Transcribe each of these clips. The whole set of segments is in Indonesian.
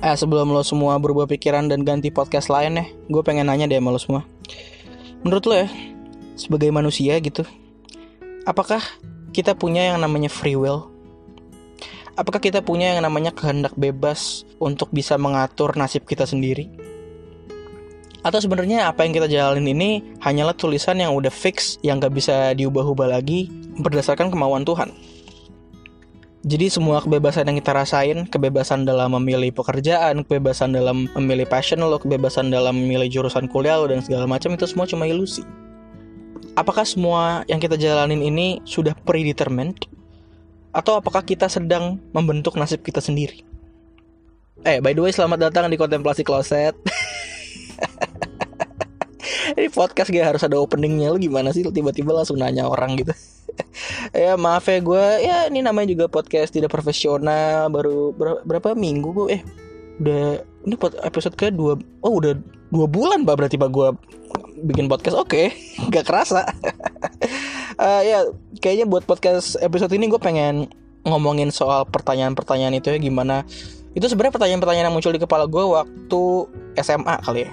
Eh sebelum lo semua berubah pikiran dan ganti podcast lain ya, gue pengen nanya deh sama lo semua. Menurut lo ya, sebagai manusia gitu, apakah kita punya yang namanya free will? Apakah kita punya yang namanya kehendak bebas untuk bisa mengatur nasib kita sendiri? Atau sebenarnya apa yang kita jalanin ini hanyalah tulisan yang udah fix, yang gak bisa diubah-ubah lagi berdasarkan kemauan Tuhan? Jadi semua kebebasan yang kita rasain, kebebasan dalam memilih pekerjaan, kebebasan dalam memilih passion lo, kebebasan dalam memilih jurusan kuliah lo dan segala macam itu semua cuma ilusi. Apakah semua yang kita jalanin ini sudah predetermined? Atau apakah kita sedang membentuk nasib kita sendiri? Eh, by the way, selamat datang di Kontemplasi Kloset. Ini podcast gak harus ada openingnya Lu gimana sih tiba-tiba langsung nanya orang gitu ya maaf ya gue ya ini namanya juga podcast tidak profesional baru ber berapa minggu gue eh udah ini episode ke dua oh udah dua bulan pak berarti pak gue bikin podcast oke okay. nggak kerasa uh, ya kayaknya buat podcast episode ini gue pengen ngomongin soal pertanyaan-pertanyaan itu ya gimana itu sebenarnya pertanyaan-pertanyaan yang muncul di kepala gue waktu SMA kali ya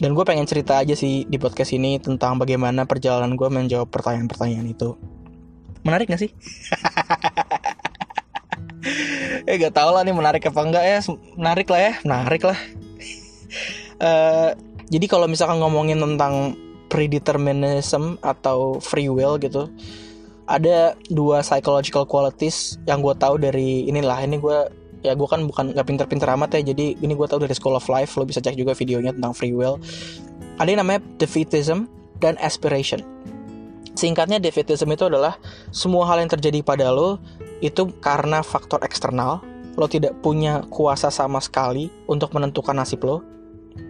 dan gue pengen cerita aja sih di podcast ini tentang bagaimana perjalanan gue menjawab pertanyaan-pertanyaan itu. Menarik gak sih? eh gak tau lah nih menarik apa enggak ya. Menarik lah ya, menarik lah. uh, jadi kalau misalkan ngomongin tentang predeterminism atau free will gitu, ada dua psychological qualities yang gue tahu dari inilah ini gue ya gue kan bukan nggak pinter-pinter amat ya jadi ini gue tahu dari School of Life lo bisa cek juga videonya tentang free will ada yang namanya defeatism dan aspiration singkatnya defeatism itu adalah semua hal yang terjadi pada lo itu karena faktor eksternal. Lo tidak punya kuasa sama sekali untuk menentukan nasib lo.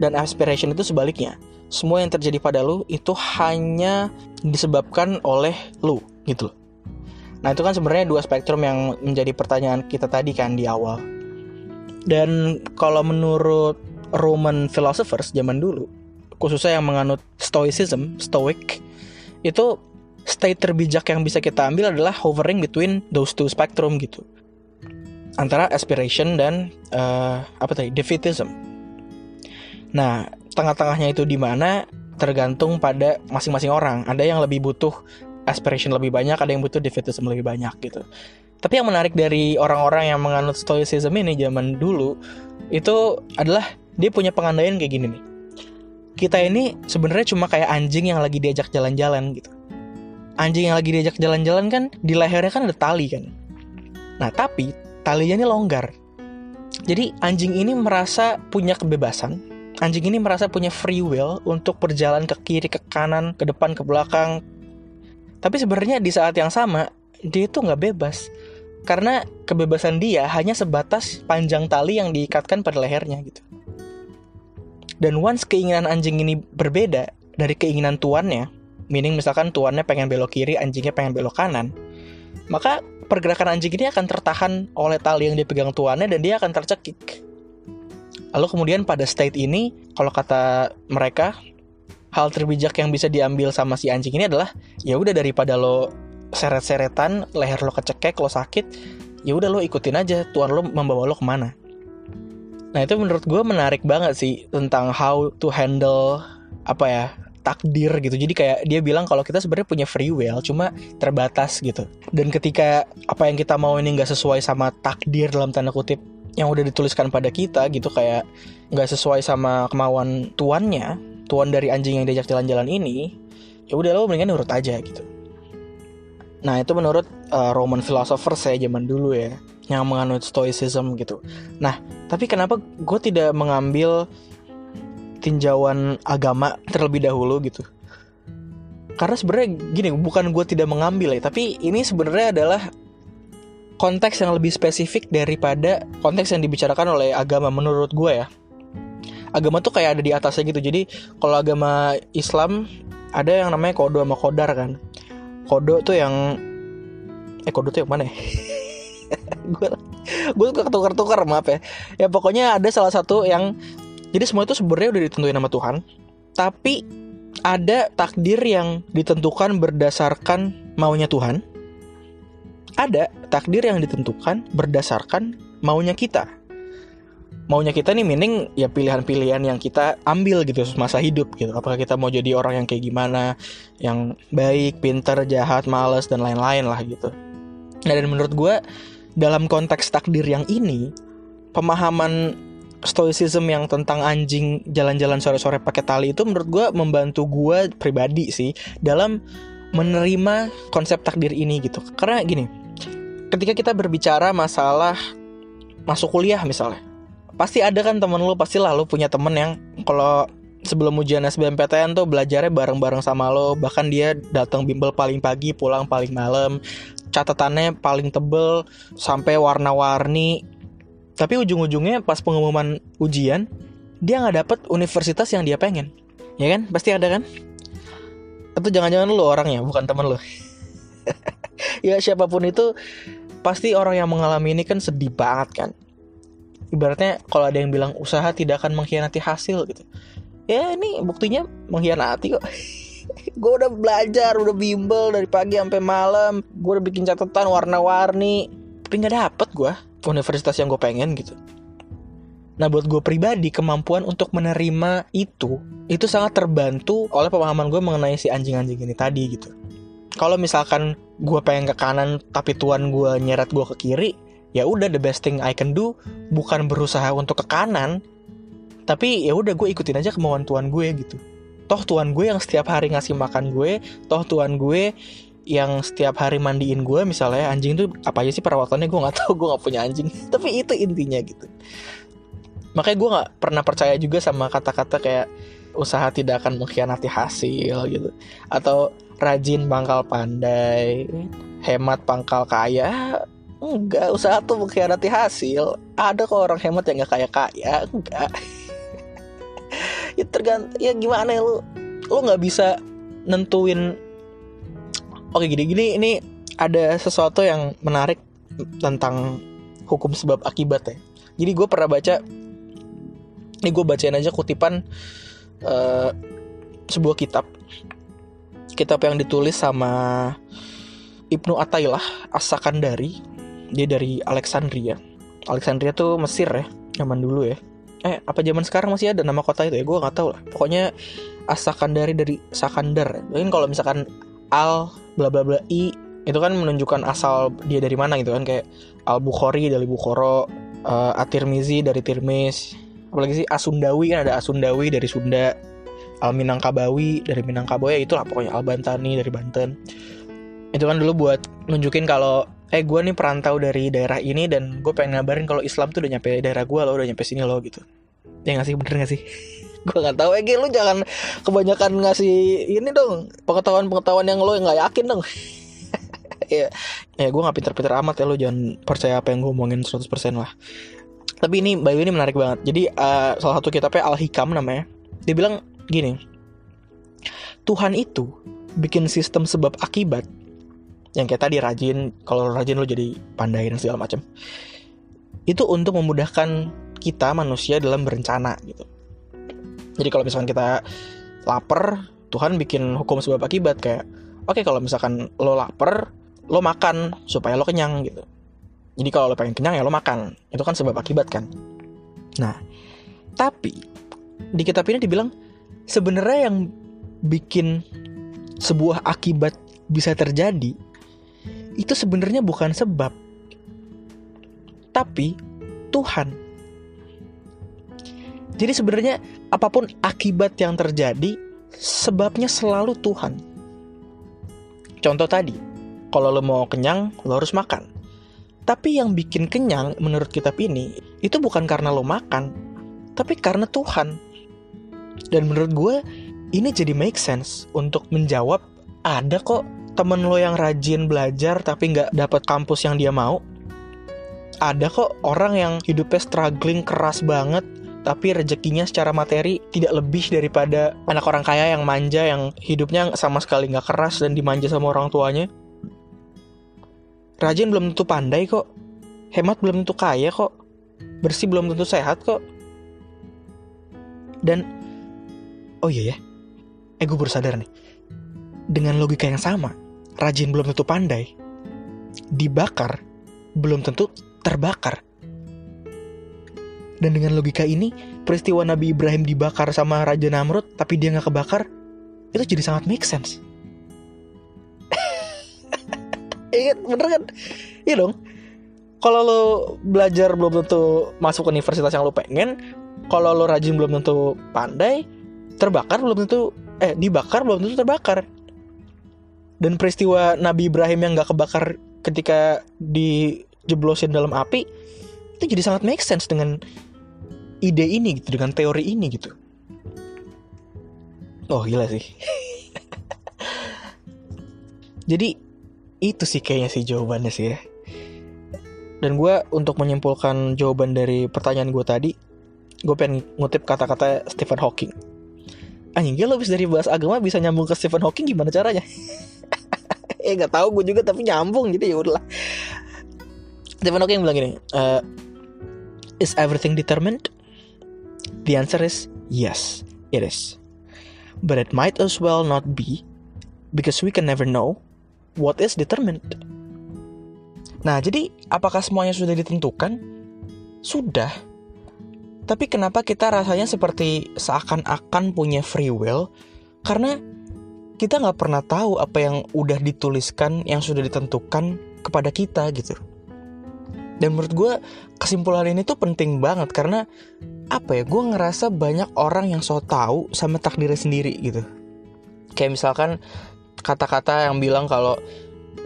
Dan aspiration itu sebaliknya. Semua yang terjadi pada lo itu hanya disebabkan oleh lo gitu Nah itu kan sebenarnya dua spektrum yang menjadi pertanyaan kita tadi kan di awal. Dan kalau menurut Roman philosophers zaman dulu, khususnya yang menganut Stoicism, Stoic, itu state terbijak yang bisa kita ambil adalah hovering between those two spectrum gitu. Antara aspiration dan uh, apa tadi defeatism. Nah, tengah-tengahnya itu di mana tergantung pada masing-masing orang. Ada yang lebih butuh aspiration lebih banyak, ada yang butuh defeatism lebih banyak gitu. Tapi yang menarik dari orang-orang yang menganut stoicism ini zaman dulu itu adalah dia punya pengandaian kayak gini nih. Kita ini sebenarnya cuma kayak anjing yang lagi diajak jalan-jalan gitu. Anjing yang lagi diajak jalan-jalan kan di lehernya kan ada tali kan. Nah, tapi talinya ini longgar. Jadi anjing ini merasa punya kebebasan. Anjing ini merasa punya free will untuk berjalan ke kiri, ke kanan, ke depan, ke belakang, tapi sebenarnya di saat yang sama dia itu nggak bebas karena kebebasan dia hanya sebatas panjang tali yang diikatkan pada lehernya gitu. Dan once keinginan anjing ini berbeda dari keinginan tuannya, meaning misalkan tuannya pengen belok kiri, anjingnya pengen belok kanan, maka pergerakan anjing ini akan tertahan oleh tali yang dipegang tuannya dan dia akan tercekik. Lalu kemudian pada state ini, kalau kata mereka, hal terbijak yang bisa diambil sama si anjing ini adalah ya udah daripada lo seret-seretan leher lo kecekek lo sakit ya udah lo ikutin aja tuan lo membawa lo ke mana nah itu menurut gue menarik banget sih tentang how to handle apa ya takdir gitu. Jadi kayak dia bilang kalau kita sebenarnya punya free will cuma terbatas gitu. Dan ketika apa yang kita mau ini nggak sesuai sama takdir dalam tanda kutip yang udah dituliskan pada kita gitu kayak nggak sesuai sama kemauan tuannya tuan dari anjing yang diajak jalan-jalan ini ya udah lo mendingan nurut aja gitu. Nah itu menurut uh, Roman philosopher saya zaman dulu ya yang menganut stoicism gitu. Nah tapi kenapa gue tidak mengambil tinjauan agama terlebih dahulu gitu. Karena sebenarnya gini bukan gue tidak mengambil ya tapi ini sebenarnya adalah konteks yang lebih spesifik daripada konteks yang dibicarakan oleh agama menurut gue ya. Agama tuh kayak ada di atasnya gitu jadi kalau agama Islam ada yang namanya kodo sama kodar kan. Kodo tuh yang eh kodo tuh yang mana ya? Gue gue suka ketukar-tukar maaf ya. Ya pokoknya ada salah satu yang jadi semua itu sebenarnya udah ditentuin sama Tuhan tapi ada takdir yang ditentukan berdasarkan maunya Tuhan. Ada takdir yang ditentukan berdasarkan maunya kita. Maunya kita nih meaning ya pilihan-pilihan yang kita ambil gitu masa hidup gitu. Apakah kita mau jadi orang yang kayak gimana yang baik pinter jahat males dan lain-lain lah gitu. Nah, dan menurut gue dalam konteks takdir yang ini pemahaman stoicism yang tentang anjing jalan-jalan sore-sore pakai tali itu menurut gue membantu gue pribadi sih dalam menerima konsep takdir ini gitu. Karena gini ketika kita berbicara masalah masuk kuliah misalnya pasti ada kan temen lu pasti lah lu punya temen yang kalau sebelum ujian SBMPTN tuh belajarnya bareng-bareng sama lo bahkan dia datang bimbel paling pagi pulang paling malam catatannya paling tebel sampai warna-warni tapi ujung-ujungnya pas pengumuman ujian dia nggak dapet universitas yang dia pengen. Ya kan? Pasti ada kan? Atau jangan-jangan lu orangnya bukan temen lo ya siapa pun itu pasti orang yang mengalami ini kan sedih banget kan? Ibaratnya kalau ada yang bilang usaha tidak akan mengkhianati hasil gitu. Ya ini buktinya mengkhianati kok. Gue udah belajar udah bimbel dari pagi sampai malam. Gue udah bikin catatan warna-warni tapi nggak dapet gue universitas yang gue pengen gitu Nah buat gue pribadi kemampuan untuk menerima itu itu sangat terbantu oleh pemahaman gue mengenai si anjing-anjing ini tadi gitu. Kalau misalkan gue pengen ke kanan tapi tuan gue nyeret gue ke kiri, ya udah the best thing I can do bukan berusaha untuk ke kanan tapi ya udah gue ikutin aja kemauan tuan gue gitu toh tuan gue yang setiap hari ngasih makan gue toh tuan gue yang setiap hari mandiin gue misalnya anjing tuh apa aja sih perawatannya gue nggak tahu gue nggak punya anjing tapi itu intinya gitu makanya gue nggak pernah percaya juga sama kata-kata kayak usaha tidak akan mengkhianati hasil gitu atau rajin pangkal pandai hemat pangkal kaya Enggak, usaha tuh mengkhianati hasil. Ada kok orang hemat yang gak kaya kaya, enggak. ya tergantung, ya gimana ya lu? Lu nggak bisa nentuin. Oke gini-gini, ini ada sesuatu yang menarik tentang hukum sebab akibat ya. Jadi gue pernah baca, ini gue bacain aja kutipan uh, sebuah kitab, kitab yang ditulis sama Ibnu Atailah As-Sakandari. Dia dari Alexandria. Alexandria tuh Mesir ya zaman dulu ya. Eh apa zaman sekarang masih ada nama kota itu ya? Gue nggak tahu lah. Pokoknya Asakandari dari Sakandar. Mungkin kalau misalkan Al bla bla bla I itu kan menunjukkan asal dia dari mana gitu kan kayak Al Bukhari dari Bukhoro uh, Atirmizi dari Tirmis apalagi sih Asundawi kan ada Asundawi dari Sunda Al Minangkabawi dari Minangkabau ya itulah pokoknya Al Bantani dari Banten. Itu kan dulu buat nunjukin kalau eh gue nih perantau dari daerah ini dan gue pengen ngabarin kalau Islam tuh udah nyampe daerah gue lo udah nyampe sini lo gitu. Ya nggak sih? Bener gak sih gue nggak tahu. Eh lu jangan kebanyakan ngasih ini dong pengetahuan pengetahuan yang lo nggak yakin dong. Ya ya gue nggak pinter-pinter amat ya lo jangan percaya apa yang gue omongin 100% lah. Tapi ini Bayu ini menarik banget. Jadi uh, salah satu kitabnya Al Hikam namanya. Dia bilang gini Tuhan itu bikin sistem sebab akibat yang kayak tadi rajin kalau rajin lo jadi pandai dan segala macam itu untuk memudahkan kita manusia dalam berencana gitu jadi kalau misalkan kita lapar Tuhan bikin hukum sebab akibat kayak oke okay, kalau misalkan lo lapar lo makan supaya lo kenyang gitu. Jadi kalau lo pengen kenyang ya lo makan. Itu kan sebab akibat kan. Nah tapi di kitab ini dibilang sebenarnya yang bikin sebuah akibat bisa terjadi itu sebenarnya bukan sebab, tapi Tuhan. Jadi sebenarnya apa pun akibat yang terjadi, sebabnya selalu Tuhan. Contoh tadi, kalau lo mau kenyang, lo harus makan. Tapi yang bikin kenyang menurut kitab ini, itu bukan karena lo makan, tapi karena Tuhan. Dan menurut gue, ini jadi make sense untuk menjawab ada kok temen lo yang rajin belajar tapi nggak dapat kampus yang dia mau ada kok orang yang hidupnya struggling keras banget tapi rezekinya secara materi tidak lebih daripada anak orang kaya yang manja yang hidupnya sama sekali nggak keras dan dimanja sama orang tuanya. Rajin belum tentu pandai kok. Hemat belum tentu kaya kok. Bersih belum tentu sehat kok. Dan oh iya ya. Eh gue baru nih. Dengan logika yang sama rajin belum tentu pandai, dibakar belum tentu terbakar. Dan dengan logika ini, peristiwa Nabi Ibrahim dibakar sama Raja Namrud, tapi dia nggak kebakar, itu jadi sangat make sense. Iya bener kan? Iya dong. Kalau lo belajar belum tentu masuk universitas yang lo pengen, kalau lo rajin belum tentu pandai, terbakar belum tentu eh dibakar belum tentu terbakar. Dan peristiwa Nabi Ibrahim yang nggak kebakar ketika dijeblosin dalam api itu jadi sangat make sense dengan ide ini gitu, dengan teori ini gitu. Oh gila sih. jadi itu sih kayaknya sih jawabannya sih ya. Dan gue untuk menyimpulkan jawaban dari pertanyaan gue tadi, gue pengen ngutip kata-kata Stephen Hawking. Anjing, lo habis dari bahas agama bisa nyambung ke Stephen Hawking gimana caranya? eh nggak tahu gue juga tapi nyambung gitu ya udahlah. Stephen Hawking bilang gini, uh, is everything determined? The answer is yes, it is. But it might as well not be because we can never know what is determined. Nah, jadi apakah semuanya sudah ditentukan? Sudah. Tapi kenapa kita rasanya seperti seakan-akan punya free will? Karena kita nggak pernah tahu apa yang udah dituliskan, yang sudah ditentukan kepada kita gitu. Dan menurut gue kesimpulan ini tuh penting banget karena apa ya? Gue ngerasa banyak orang yang so tahu sama takdirnya sendiri gitu. Kayak misalkan kata-kata yang bilang kalau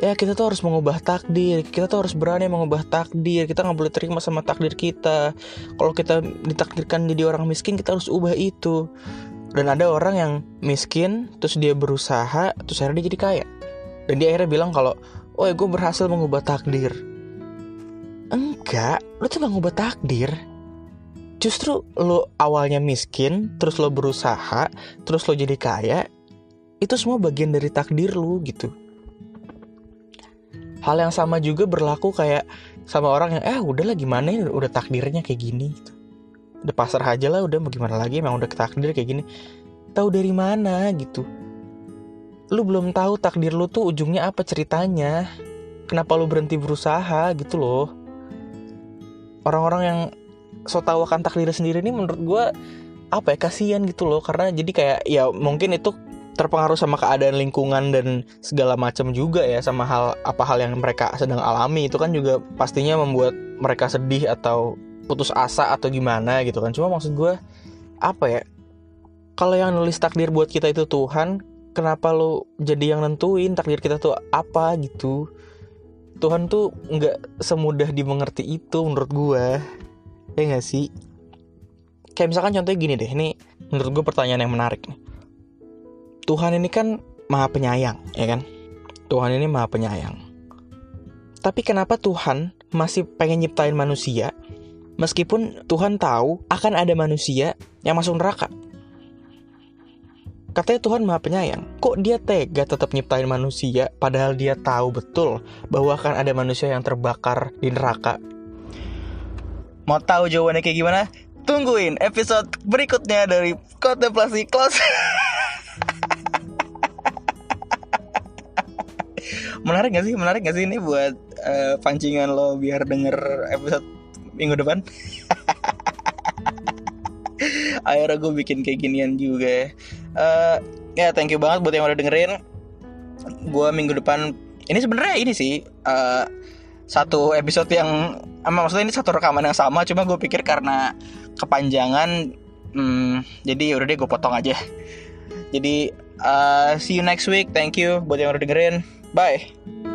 ya kita tuh harus mengubah takdir kita tuh harus berani mengubah takdir kita nggak boleh terima sama takdir kita kalau kita ditakdirkan jadi orang miskin kita harus ubah itu dan ada orang yang miskin terus dia berusaha terus akhirnya dia jadi kaya dan dia akhirnya bilang kalau oh ya gue berhasil mengubah takdir enggak lo tuh gak ngubah takdir. Justru lo awalnya miskin terus lo berusaha terus lo jadi kaya itu semua bagian dari takdir lu gitu. Hal yang sama juga berlaku kayak sama orang yang eh udahlah gimana ini? Udah takdirnya kayak gini gitu. udah pasar aja lah udah mau gimana lagi? Emang udah takdir kayak gini. Tahu dari mana? gitu. Lu belum tahu takdir lu tuh ujungnya apa ceritanya. Kenapa lu berhenti berusaha gitu loh orang-orang yang so tau akan takdir sendiri ini menurut gue apa ya kasihan gitu loh. Karena jadi kayak ya mungkin itu terpengaruh sama keadaan lingkungan dan segala macam juga ya sama hal apa hal yang mereka sedang alami. Itu kan juga pastinya membuat mereka sedih atau putus asa atau gimana gitu kan. Cuma maksud gue apa ya kalau yang nulis takdir buat kita itu Tuhan kenapa lo jadi yang nentuin takdir kita tuh apa gitu Tuhan tuh nggak semudah dimengerti itu menurut gue ya nggak sih kayak misalkan contohnya gini deh ini menurut gue pertanyaan yang menarik nih Tuhan ini kan maha penyayang, ya kan? Tuhan ini maha penyayang. Tapi kenapa Tuhan masih pengen nyiptain manusia meskipun Tuhan tahu akan ada manusia yang masuk neraka? Katanya Tuhan maha penyayang. Kok dia tega tetap nyiptain manusia padahal dia tahu betul bahwa akan ada manusia yang terbakar di neraka? Mau tahu jawabannya kayak gimana? Tungguin episode berikutnya dari Kontemplasi Close. menarik gak sih menarik gak sih ini buat uh, pancingan lo biar denger episode minggu depan akhirnya gue bikin kayak ginian juga ya uh, ya thank you banget buat yang udah dengerin. Gue minggu depan ini sebenarnya ini sih uh, satu episode yang emang maksudnya ini satu rekaman yang sama cuma gue pikir karena kepanjangan hmm, jadi udah deh gue potong aja. Jadi uh, see you next week thank you buat yang udah dengerin. Bye.